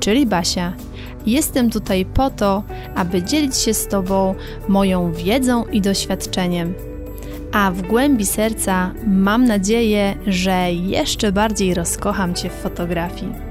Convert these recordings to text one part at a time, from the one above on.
czyli Basia. Jestem tutaj po to, aby dzielić się z Tobą moją wiedzą i doświadczeniem. A w głębi serca mam nadzieję, że jeszcze bardziej rozkocham Cię w fotografii.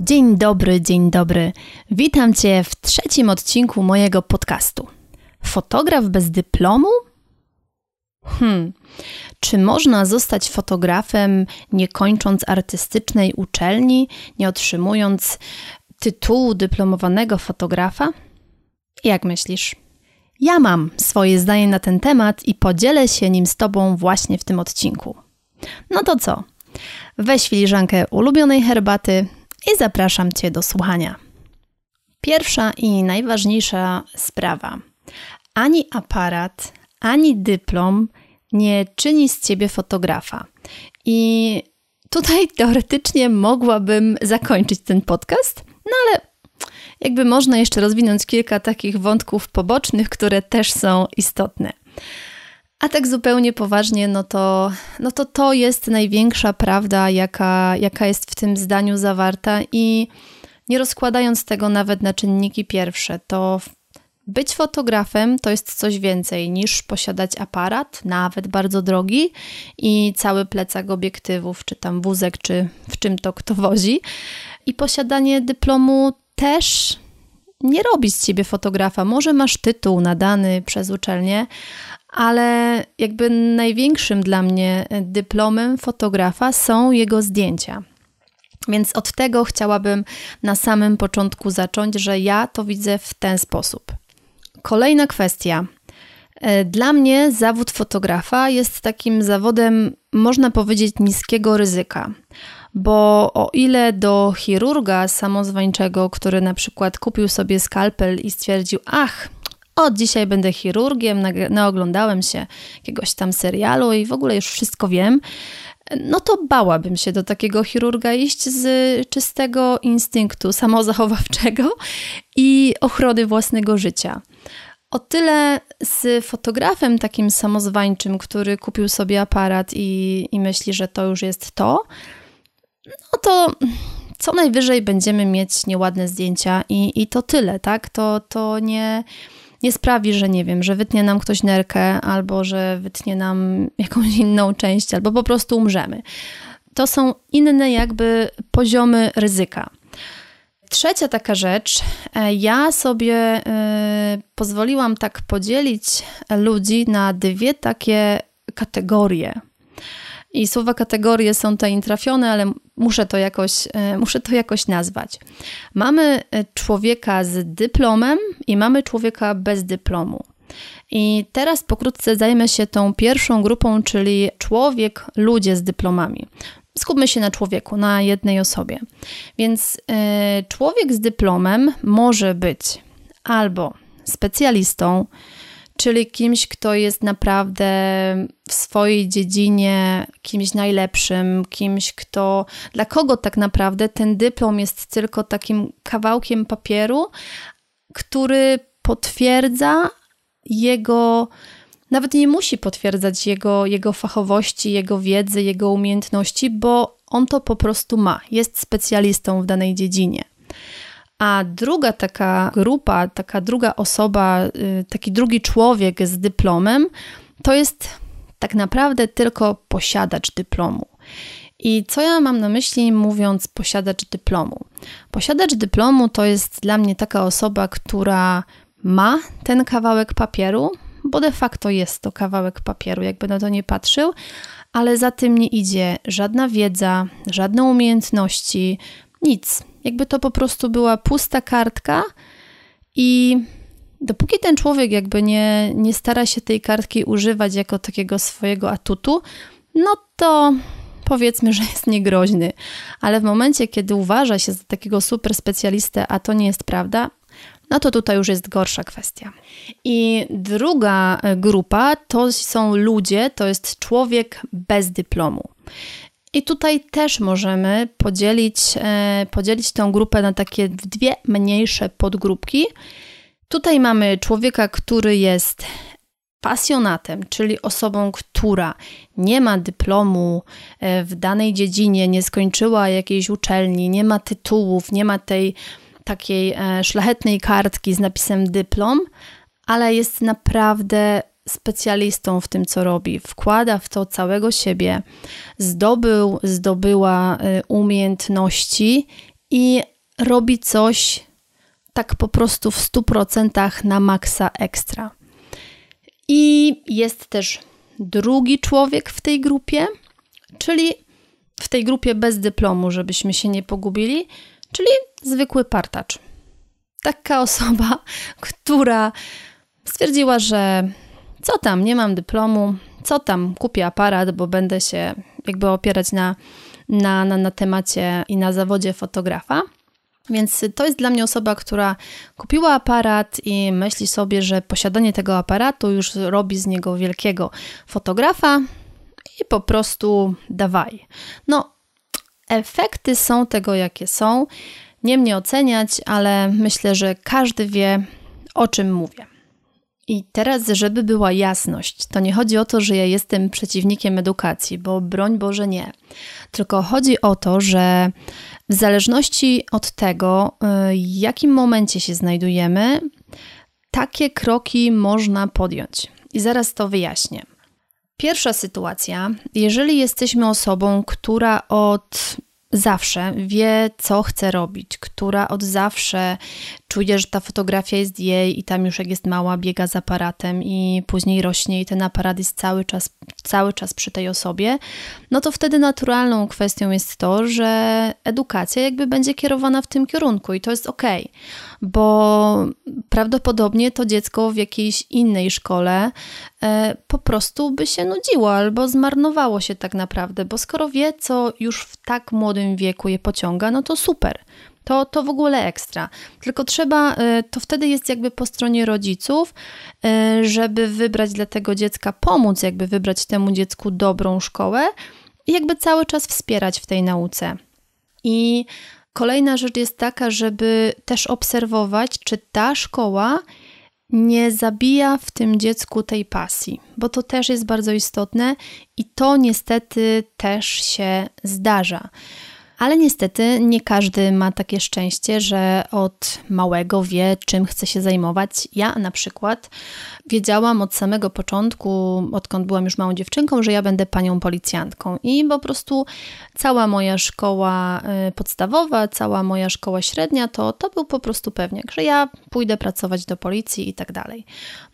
Dzień dobry, dzień dobry. Witam Cię w trzecim odcinku mojego podcastu. Fotograf bez dyplomu? Hmm. Czy można zostać fotografem nie kończąc artystycznej uczelni, nie otrzymując tytułu dyplomowanego fotografa? Jak myślisz? Ja mam swoje zdanie na ten temat i podzielę się nim z Tobą właśnie w tym odcinku. No to co? Weź filiżankę ulubionej herbaty i zapraszam Cię do słuchania. Pierwsza i najważniejsza sprawa. Ani aparat, ani dyplom nie czyni z ciebie fotografa. I tutaj teoretycznie mogłabym zakończyć ten podcast, no ale jakby można jeszcze rozwinąć kilka takich wątków pobocznych, które też są istotne. A tak zupełnie poważnie, no to, no to to jest największa prawda, jaka, jaka jest w tym zdaniu zawarta i nie rozkładając tego nawet na czynniki pierwsze, to być fotografem to jest coś więcej niż posiadać aparat, nawet bardzo drogi, i cały plecak obiektywów, czy tam wózek, czy w czym to kto wozi. I posiadanie dyplomu też nie robi z ciebie fotografa. Może masz tytuł nadany przez uczelnię, ale jakby największym dla mnie dyplomem fotografa są jego zdjęcia. Więc od tego chciałabym na samym początku zacząć, że ja to widzę w ten sposób. Kolejna kwestia. E, dla mnie zawód fotografa jest takim zawodem, można powiedzieć, niskiego ryzyka. Bo o ile do chirurga samozwańczego, który na przykład kupił sobie skalpel i stwierdził, ach, od dzisiaj będę chirurgiem, naoglądałem się jakiegoś tam serialu i w ogóle już wszystko wiem, no to bałabym się do takiego chirurga iść z czystego instynktu samozachowawczego i ochrony własnego życia. O tyle z fotografem takim samozwańczym, który kupił sobie aparat i, i myśli, że to już jest to, no to co najwyżej będziemy mieć nieładne zdjęcia i, i to tyle, tak? To, to nie, nie sprawi, że nie wiem, że wytnie nam ktoś nerkę, albo że wytnie nam jakąś inną część, albo po prostu umrzemy. To są inne jakby poziomy ryzyka. Trzecia taka rzecz, e, ja sobie e, pozwoliłam tak podzielić ludzi na dwie takie kategorie. I słowa kategorie są tutaj intrafione, ale muszę to jakoś, e, muszę to jakoś nazwać. Mamy człowieka z dyplomem i mamy człowieka bez dyplomu. I teraz pokrótce zajmę się tą pierwszą grupą, czyli człowiek, ludzie z dyplomami skupmy się na człowieku, na jednej osobie. Więc y, człowiek z dyplomem może być albo specjalistą, czyli kimś, kto jest naprawdę w swojej dziedzinie kimś najlepszym, kimś, kto dla kogo tak naprawdę ten dyplom jest tylko takim kawałkiem papieru, który potwierdza jego nawet nie musi potwierdzać jego, jego fachowości, jego wiedzy, jego umiejętności, bo on to po prostu ma, jest specjalistą w danej dziedzinie. A druga taka grupa, taka druga osoba, y, taki drugi człowiek z dyplomem, to jest tak naprawdę tylko posiadacz dyplomu. I co ja mam na myśli, mówiąc posiadacz dyplomu? Posiadacz dyplomu to jest dla mnie taka osoba, która ma ten kawałek papieru, bo de facto jest to kawałek papieru, jakby na to nie patrzył, ale za tym nie idzie żadna wiedza, żadne umiejętności, nic. Jakby to po prostu była pusta kartka i dopóki ten człowiek jakby nie, nie stara się tej kartki używać jako takiego swojego atutu, no to powiedzmy, że jest niegroźny. Ale w momencie, kiedy uważa się za takiego super specjalistę, a to nie jest prawda, no to tutaj już jest gorsza kwestia. I druga e, grupa to są ludzie, to jest człowiek bez dyplomu. I tutaj też możemy podzielić, e, podzielić tę grupę na takie dwie mniejsze podgrupki. Tutaj mamy człowieka, który jest pasjonatem, czyli osobą, która nie ma dyplomu e, w danej dziedzinie, nie skończyła jakiejś uczelni, nie ma tytułów, nie ma tej takiej e, szlachetnej kartki z napisem dyplom, ale jest naprawdę specjalistą w tym, co robi. Wkłada w to całego siebie, zdobył, zdobyła e, umiejętności i robi coś tak po prostu w 100% na maksa ekstra. I jest też drugi człowiek w tej grupie, czyli w tej grupie bez dyplomu, żebyśmy się nie pogubili, czyli zwykły partacz. Taka osoba, która stwierdziła, że co tam, nie mam dyplomu, co tam, kupię aparat, bo będę się jakby opierać na, na, na, na temacie i na zawodzie fotografa. Więc to jest dla mnie osoba, która kupiła aparat i myśli sobie, że posiadanie tego aparatu już robi z niego wielkiego fotografa i po prostu dawaj. No, efekty są tego, jakie są. Nie mnie oceniać, ale myślę, że każdy wie, o czym mówię. I teraz, żeby była jasność, to nie chodzi o to, że ja jestem przeciwnikiem edukacji, bo broń Boże nie. Tylko chodzi o to, że w zależności od tego, y, w jakim momencie się znajdujemy, takie kroki można podjąć. I zaraz to wyjaśnię. Pierwsza sytuacja, jeżeli jesteśmy osobą, która od zawsze wie, co chce robić, która od zawsze czuje, że ta fotografia jest jej i tam już jak jest mała, biega z aparatem i później rośnie i ten aparat jest cały czas, cały czas przy tej osobie, no to wtedy naturalną kwestią jest to, że edukacja jakby będzie kierowana w tym kierunku i to jest ok, bo prawdopodobnie to dziecko w jakiejś innej szkole e, po prostu by się nudziło albo zmarnowało się tak naprawdę, bo skoro wie, co już w tak młodym wieku je pociąga, no to super to, to w ogóle ekstra. Tylko trzeba, y, to wtedy jest jakby po stronie rodziców, y, żeby wybrać dla tego dziecka, pomóc jakby wybrać temu dziecku dobrą szkołę i jakby cały czas wspierać w tej nauce. I kolejna rzecz jest taka, żeby też obserwować, czy ta szkoła nie zabija w tym dziecku tej pasji, bo to też jest bardzo istotne i to niestety też się zdarza. Ale niestety nie każdy ma takie szczęście, że od małego wie, czym chce się zajmować. Ja na przykład wiedziałam od samego początku, odkąd byłam już małą dziewczynką, że ja będę panią policjantką. I po prostu cała moja szkoła y, podstawowa, cała moja szkoła średnia, to, to był po prostu pewniak, że ja pójdę pracować do policji i tak dalej.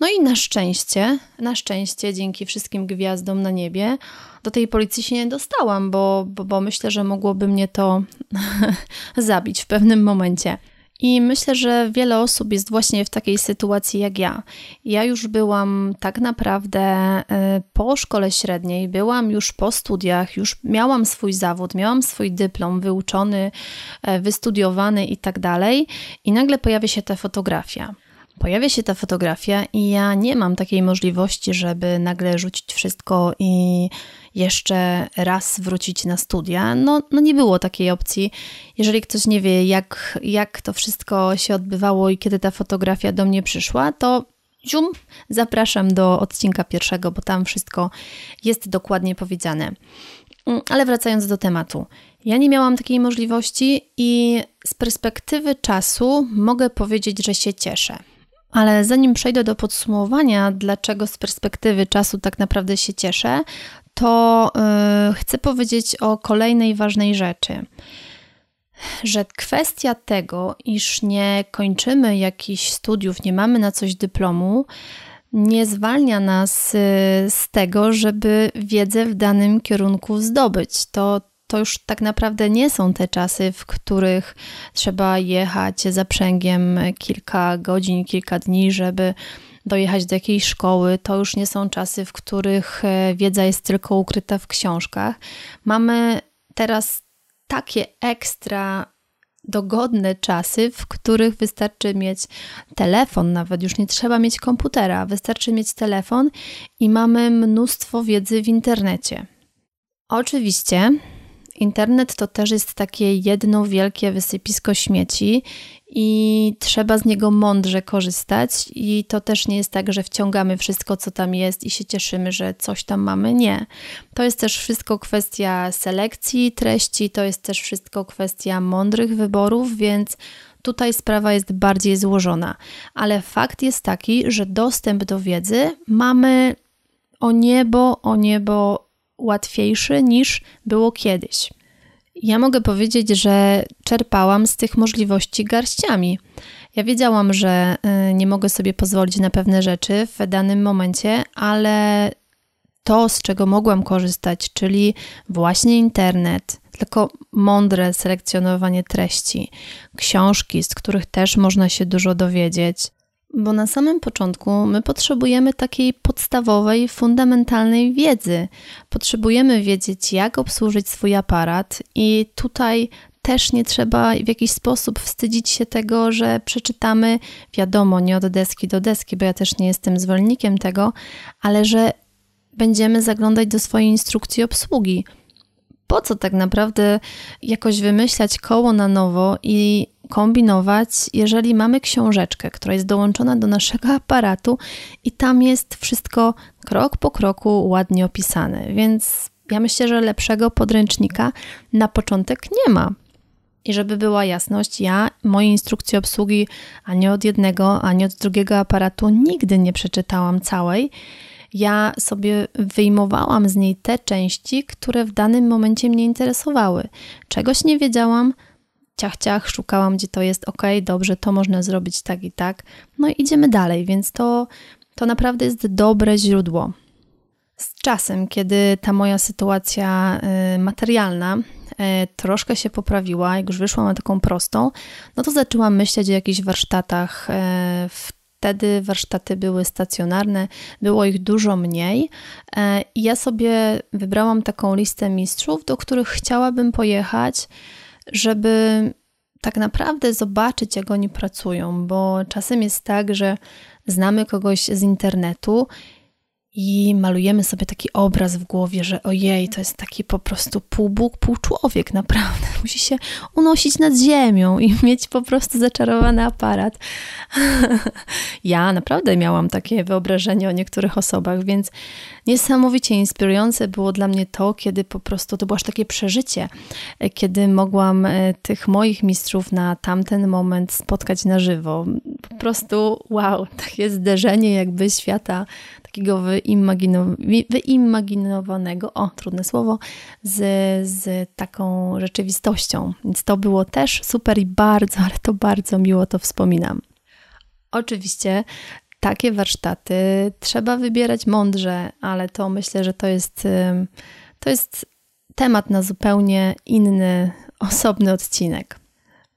No i na szczęście, na szczęście, dzięki wszystkim gwiazdom na niebie, do tej policji się nie dostałam, bo, bo, bo myślę, że mogłoby mnie to zabić w pewnym momencie. I myślę, że wiele osób jest właśnie w takiej sytuacji jak ja. Ja już byłam tak naprawdę e, po szkole średniej, byłam już po studiach, już miałam swój zawód, miałam swój dyplom wyuczony, e, wystudiowany i tak dalej, i nagle pojawia się ta fotografia pojawia się ta fotografia i ja nie mam takiej możliwości, żeby nagle rzucić wszystko i jeszcze raz wrócić na studia. No, no nie było takiej opcji. Jeżeli ktoś nie wie, jak, jak to wszystko się odbywało i kiedy ta fotografia do mnie przyszła, to zium, zapraszam do odcinka pierwszego, bo tam wszystko jest dokładnie powiedziane. Mm, ale wracając do tematu. Ja nie miałam takiej możliwości i z perspektywy czasu mogę powiedzieć, że się cieszę. Ale zanim przejdę do podsumowania, dlaczego z perspektywy czasu tak naprawdę się cieszę, to yy, chcę powiedzieć o kolejnej ważnej rzeczy. Że kwestia tego, iż nie kończymy jakichś studiów, nie mamy na coś dyplomu, nie zwalnia nas y, z tego, żeby wiedzę w danym kierunku zdobyć. To, to już tak naprawdę nie są te czasy, w których trzeba jechać zaprzęgiem kilka godzin, kilka dni, żeby dojechać do jakiejś szkoły. To już nie są czasy, w których e, wiedza jest tylko ukryta w książkach. Mamy teraz takie ekstra dogodne czasy, w których wystarczy mieć telefon, nawet już nie trzeba mieć komputera, wystarczy mieć telefon i mamy mnóstwo wiedzy w internecie. Oczywiście internet to też jest takie jedno wielkie wysypisko śmieci i trzeba z niego mądrze korzystać. I to też nie jest tak, że wciągamy wszystko, co tam jest i się cieszymy, że coś tam mamy. Nie. To jest też wszystko kwestia selekcji treści, to jest też wszystko kwestia mądrych wyborów, więc tutaj sprawa jest bardziej złożona. Ale fakt jest taki, że dostęp do wiedzy mamy o niebo, o niebo łatwiejszy niż było kiedyś. Ja mogę powiedzieć, że czerpałam z tych możliwości garściami. Ja wiedziałam, że y, nie mogę sobie pozwolić na pewne rzeczy w danym momencie, ale to, z czego mogłam korzystać, czyli właśnie internet, tylko mądre selekcjonowanie treści, książki, z których też można się dużo dowiedzieć, bo na samym początku my potrzebujemy takiej podstawowej, fundamentalnej wiedzy. Potrzebujemy wiedzieć, jak obsłużyć swój aparat, i tutaj też nie trzeba w jakiś sposób wstydzić się tego, że przeczytamy, wiadomo, nie od deski do deski, bo ja też nie jestem zwolennikiem tego, ale że będziemy zaglądać do swojej instrukcji obsługi. Po co tak naprawdę jakoś wymyślać koło na nowo i kombinować, jeżeli mamy książeczkę, która jest dołączona do naszego aparatu i tam jest wszystko krok po kroku ładnie opisane. Więc ja myślę, że lepszego podręcznika na początek nie ma. I żeby była jasność, ja mojej instrukcji obsługi ani od jednego, ani od drugiego aparatu nigdy nie przeczytałam całej. Ja sobie wyjmowałam z niej te części, które w danym momencie mnie interesowały. Czegoś nie wiedziałam, ciach, ciach, szukałam, gdzie to jest, ok, dobrze, to można zrobić tak i tak. No i idziemy dalej, więc to, to naprawdę jest dobre źródło. Z czasem, kiedy ta moja sytuacja y, materialna y, troszkę się poprawiła, jak już wyszłam na taką prostą, no to zaczęłam myśleć o jakichś warsztatach. Y, wtedy warsztaty były stacjonarne, było ich dużo mniej. I ja sobie wybrałam taką listę mistrzów, do których chciałabym pojechać żeby tak naprawdę zobaczyć, jak oni pracują, bo czasem jest tak, że znamy kogoś z internetu i malujemy sobie taki obraz w głowie, że ojej, to jest taki po prostu pół Bóg, pół człowiek, naprawdę. Musi się unosić nad ziemią i mieć po prostu zaczarowany aparat. ja naprawdę miałam takie wyobrażenie o niektórych osobach, więc niesamowicie inspirujące było dla mnie to, kiedy po prostu to było aż takie przeżycie, kiedy mogłam e, tych moich mistrzów na tamten moment spotkać na żywo. Po prostu wow, takie zderzenie jakby świata takiego wyimaginowanego, o trudne słowo, z, z taką rzeczywistością. Więc to było też super i bardzo, ale to bardzo miło to wspominam. Oczywiście takie warsztaty trzeba wybierać mądrze, ale to myślę, że to jest, to jest temat na zupełnie inny, osobny odcinek.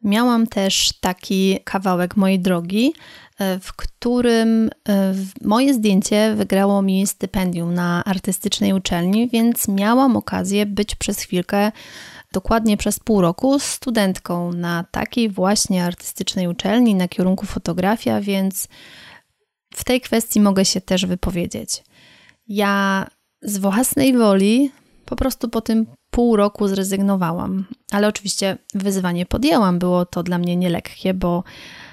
Miałam też taki kawałek mojej drogi, e, w którym e, moje zdjęcie wygrało mi stypendium na artystycznej uczelni, więc miałam okazję być przez chwilkę, dokładnie przez pół roku, studentką na takiej właśnie artystycznej uczelni na kierunku fotografia, więc w tej kwestii mogę się też wypowiedzieć. Ja z własnej woli po prostu po tym pół roku zrezygnowałam. Ale oczywiście wyzwanie podjęłam. Było to dla mnie nielekkie, bo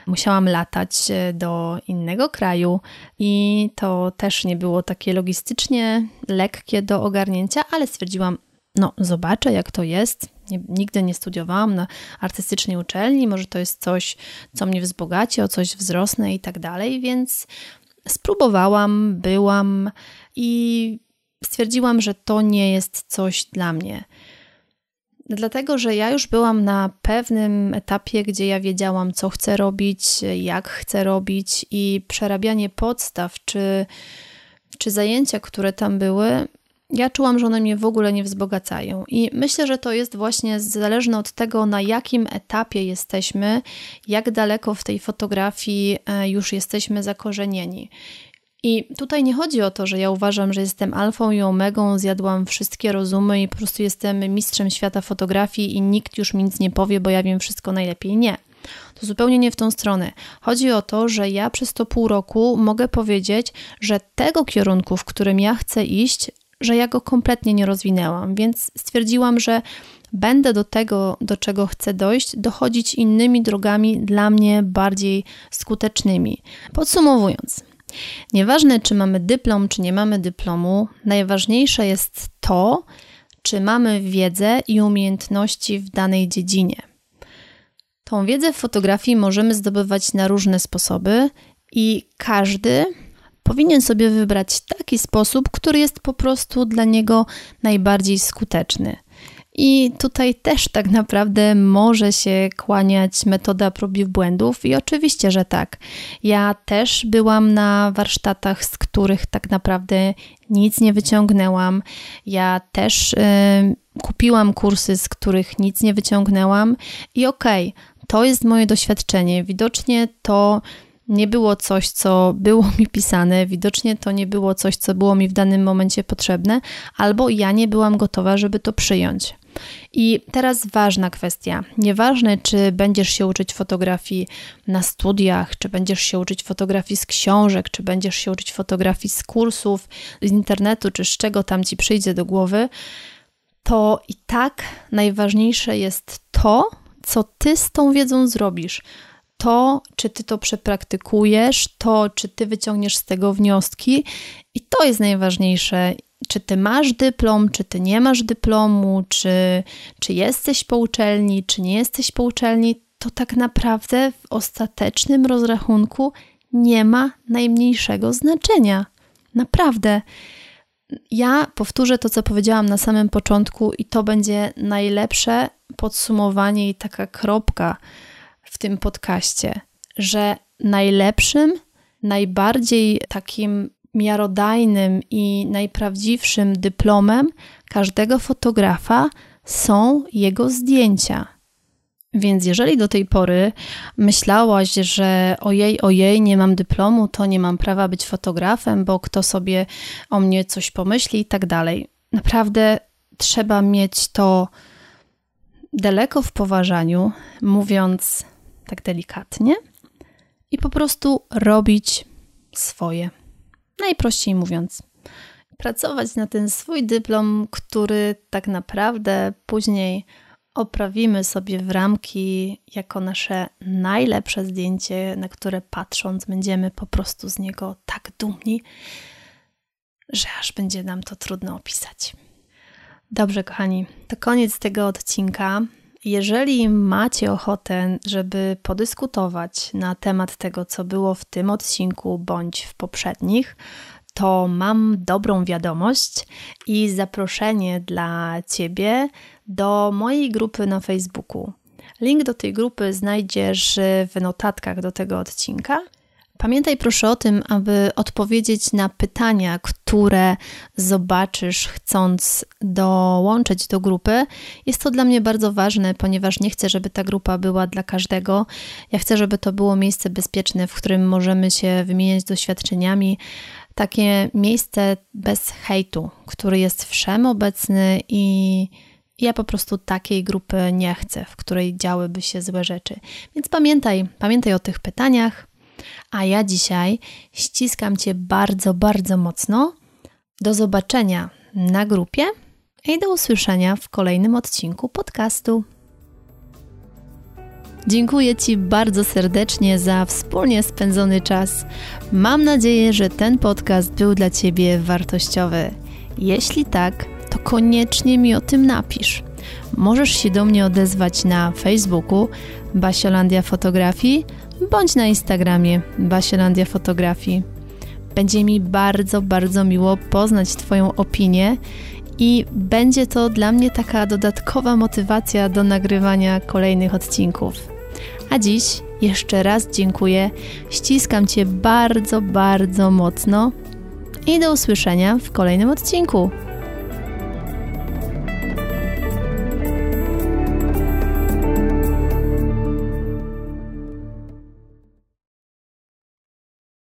musiałam latać e, do innego kraju i to też nie było takie logistycznie lekkie do ogarnięcia, ale stwierdziłam, no zobaczę jak to jest. Nigdy nie studiowałam na artystycznej uczelni, może to jest coś, co mnie wzbogaci, o coś wzrosnę i tak dalej, więc spróbowałam, byłam i stwierdziłam, że to nie jest coś dla mnie. Dlatego, że ja już byłam na pewnym etapie, gdzie ja wiedziałam, co chcę robić, jak chcę robić, i przerabianie podstaw, czy, czy zajęcia, które tam były, ja czułam, że one mnie w ogóle nie wzbogacają. I myślę, że to jest właśnie zależne od tego, na jakim etapie jesteśmy, jak daleko w tej fotografii e, już jesteśmy zakorzenieni. I tutaj nie chodzi o to, że ja uważam, że jestem alfą i omegą, zjadłam wszystkie rozumy i po prostu jestem mistrzem świata fotografii i nikt już mi nic nie powie, bo ja wiem wszystko najlepiej. Nie. To zupełnie nie w tą stronę. Chodzi o to, że ja przez to pół roku mogę powiedzieć, że tego kierunku, w którym ja chcę iść, że ja go kompletnie nie rozwinęłam, więc stwierdziłam, że będę do tego, do czego chcę dojść, dochodzić innymi drogami dla mnie bardziej skutecznymi. Podsumowując, nieważne czy mamy dyplom, czy nie mamy dyplomu, najważniejsze jest to, czy mamy wiedzę i umiejętności w danej dziedzinie. Tą wiedzę w fotografii możemy zdobywać na różne sposoby i każdy powinien sobie wybrać taki sposób, który jest po prostu dla niego najbardziej skuteczny. I tutaj też tak naprawdę może się kłaniać metoda prób i błędów, i oczywiście, że tak. Ja też byłam na warsztatach, z których tak naprawdę nic nie wyciągnęłam. Ja też y, kupiłam kursy, z których nic nie wyciągnęłam, i okej, okay, to jest moje doświadczenie. Widocznie to nie było coś, co było mi pisane, widocznie to nie było coś, co było mi w danym momencie potrzebne, albo ja nie byłam gotowa, żeby to przyjąć. I teraz ważna kwestia. Nieważne, czy będziesz się uczyć fotografii na studiach, czy będziesz się uczyć fotografii z książek, czy będziesz się uczyć fotografii z kursów, z internetu, czy z czego tam ci przyjdzie do głowy, to i tak najważniejsze jest to, co ty z tą wiedzą zrobisz to, czy ty to przepraktykujesz, to, czy ty wyciągniesz z tego wnioski, i to jest najważniejsze. Czy ty masz dyplom, czy ty nie masz dyplomu, czy, czy jesteś po uczelni, czy nie jesteś po uczelni, to tak naprawdę w ostatecznym rozrachunku nie ma najmniejszego znaczenia. Naprawdę. Ja powtórzę to, co powiedziałam na samym początku, i to będzie najlepsze podsumowanie i taka kropka w tym podcaście, że najlepszym, najbardziej takim miarodajnym i najprawdziwszym dyplomem każdego fotografa są jego zdjęcia. Więc jeżeli do tej pory myślałaś, że ojej, ojej, nie mam dyplomu, to nie mam prawa być fotografem, bo kto sobie o mnie coś pomyśli i tak dalej. Naprawdę trzeba mieć to daleko w poważaniu, mówiąc tak delikatnie, i po prostu robić swoje. Najprościej mówiąc, pracować na ten swój dyplom, który tak naprawdę później oprawimy sobie w ramki jako nasze najlepsze zdjęcie, na które patrząc będziemy po prostu z niego tak dumni, że aż będzie nam to trudno opisać. Dobrze, kochani, to koniec tego odcinka. Jeżeli macie ochotę, żeby podyskutować na temat tego, co było w tym odcinku bądź w poprzednich, to mam dobrą wiadomość i zaproszenie dla Ciebie do mojej grupy na Facebooku. Link do tej grupy znajdziesz w notatkach do tego odcinka. Pamiętaj proszę o tym, aby odpowiedzieć na pytania, które zobaczysz, chcąc dołączyć do grupy. Jest to dla mnie bardzo ważne, ponieważ nie chcę, żeby ta grupa była dla każdego. Ja chcę, żeby to było miejsce bezpieczne, w którym możemy się wymieniać doświadczeniami. Takie miejsce bez hejtu, który jest wszechobecny i ja po prostu takiej grupy nie chcę, w której działyby się złe rzeczy. Więc pamiętaj, pamiętaj o tych pytaniach a ja dzisiaj ściskam Cię bardzo, bardzo mocno. Do zobaczenia na grupie i do usłyszenia w kolejnym odcinku podcastu. Dziękuję Ci bardzo serdecznie za wspólnie spędzony czas. Mam nadzieję, że ten podcast był dla Ciebie wartościowy. Jeśli tak, to koniecznie mi o tym napisz. Możesz się do mnie odezwać na Facebooku Basiolandia Fotografii bądź na Instagramie Basielandia Fotografii. Będzie mi bardzo, bardzo miło poznać Twoją opinię i będzie to dla mnie taka dodatkowa motywacja do nagrywania kolejnych odcinków. A dziś jeszcze raz dziękuję, ściskam Cię bardzo, bardzo mocno i do usłyszenia w kolejnym odcinku.